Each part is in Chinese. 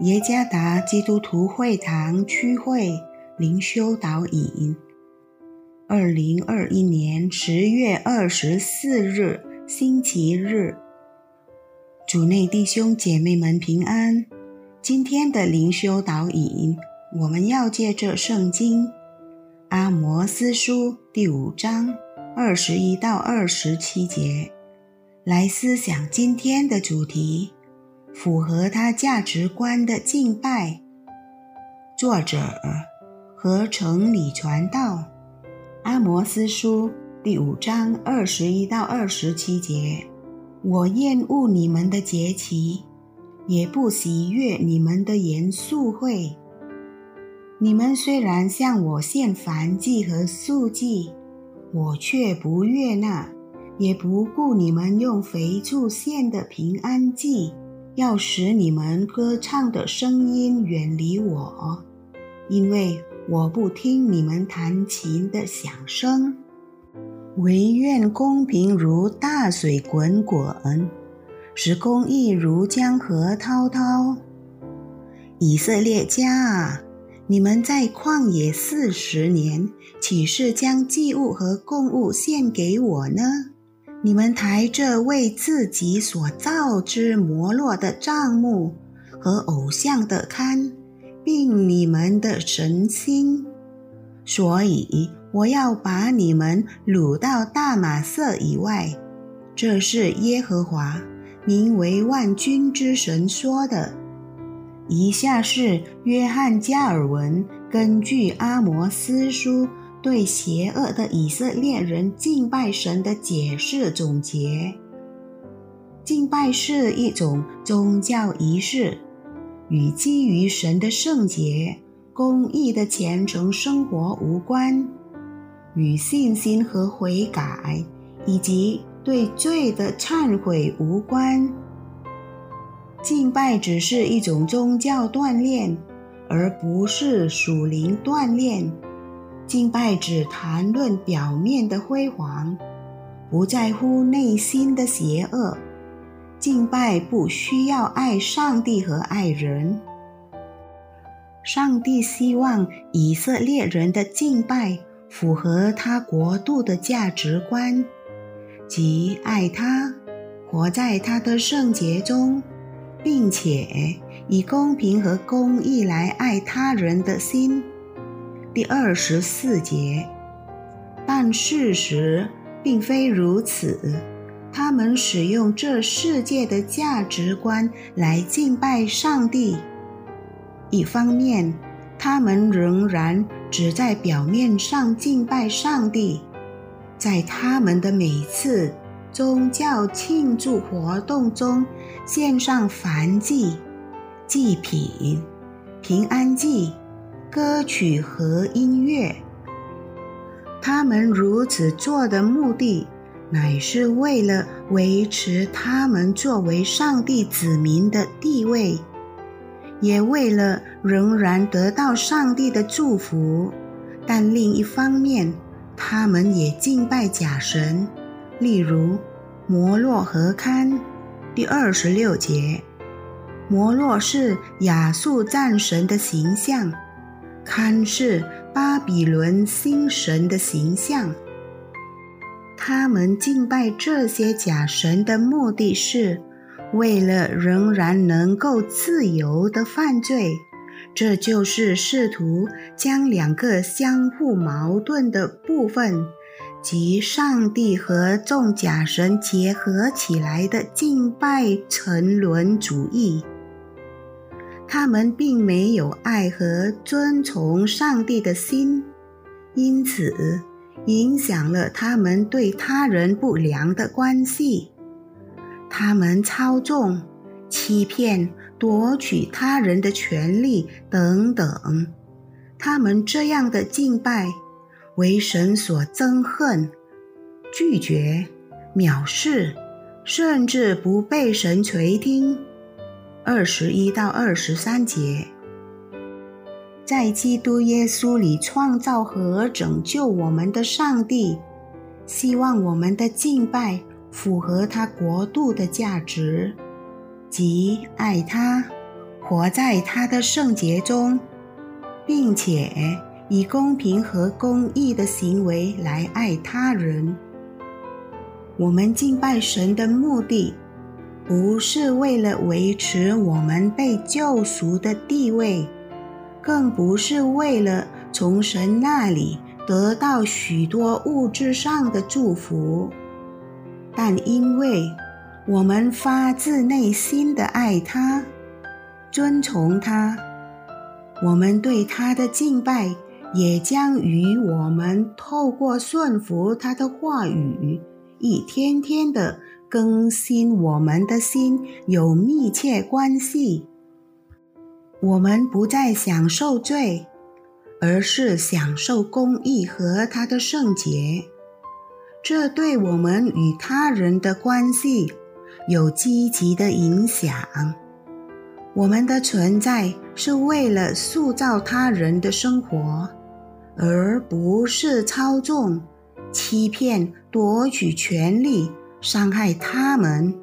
耶加达基督徒会堂区会灵修导引，二零二一年十月二十四日星期日，主内弟兄姐妹们平安。今天的灵修导引，我们要借着圣经《阿摩斯书》第五章二十一到二十七节来思想今天的主题。符合他价值观的敬拜。作者合成里传道，阿摩斯书第五章二十一到二十七节：我厌恶你们的节期，也不喜悦你们的严肃会。你们虽然向我献燔祭和素祭，我却不悦纳，也不顾你们用肥畜献的平安祭。要使你们歌唱的声音远离我，因为我不听你们弹琴的响声。唯愿公平如大水滚滚，使公义如江河滔滔。以色列家啊，你们在旷野四十年，岂是将祭物和供物献给我呢？你们抬着为自己所造之摩洛的帐幕和偶像的龛，并你们的神心，所以我要把你们掳到大马色以外。这是耶和华名为万军之神说的。以下是约翰加尔文根据阿摩斯书。对邪恶的以色列人敬拜神的解释总结：敬拜是一种宗教仪式，与基于神的圣洁、公义的虔诚生活无关，与信心和悔改以及对罪的忏悔无关。敬拜只是一种宗教锻炼，而不是属灵锻炼。敬拜只谈论表面的辉煌，不在乎内心的邪恶。敬拜不需要爱上帝和爱人。上帝希望以色列人的敬拜符合他国度的价值观，即爱他，活在他的圣洁中，并且以公平和公义来爱他人的心。第二十四节，但事实并非如此。他们使用这世界的价值观来敬拜上帝。一方面，他们仍然只在表面上敬拜上帝，在他们的每次宗教庆祝活动中献上燔祭、祭品、平安祭。歌曲和音乐，他们如此做的目的，乃是为了维持他们作为上帝子民的地位，也为了仍然得到上帝的祝福。但另一方面，他们也敬拜假神，例如摩洛和堪。第二十六节，摩洛是亚述战神的形象。看是巴比伦新神的形象。他们敬拜这些假神的目的是为了仍然能够自由的犯罪，这就是试图将两个相互矛盾的部分，即上帝和众假神结合起来的敬拜沉沦主义。他们并没有爱和遵从上帝的心，因此影响了他们对他人不良的关系。他们操纵、欺骗、夺取他人的权利等等。他们这样的敬拜，为神所憎恨、拒绝、藐视，甚至不被神垂听。二十一到二十三节，在基督耶稣里创造和拯救我们的上帝，希望我们的敬拜符合他国度的价值，即爱他、活在他的圣洁中，并且以公平和公义的行为来爱他人。我们敬拜神的目的，不是为了维持我们被救赎的地位，更不是为了从神那里得到许多物质上的祝福，但因为我们发自内心的爱他。尊崇他，我们对他的敬拜也将与我们透过顺服他的话语，一天天的更新我们的心有密切关系。我们不再享受罪，而是享受公义和他的圣洁。这对我们与他人的关系有积极的影响。我们的存在是为了塑造他人的生活，而不是操纵、欺骗、夺取权力、伤害他们。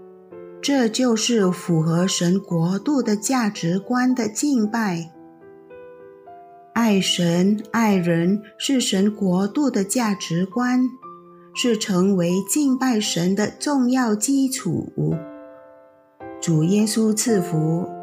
这就是符合神国度的价值观的敬拜。爱神、爱人是神国度的价值观，是成为敬拜神的重要基础。主耶稣赐福。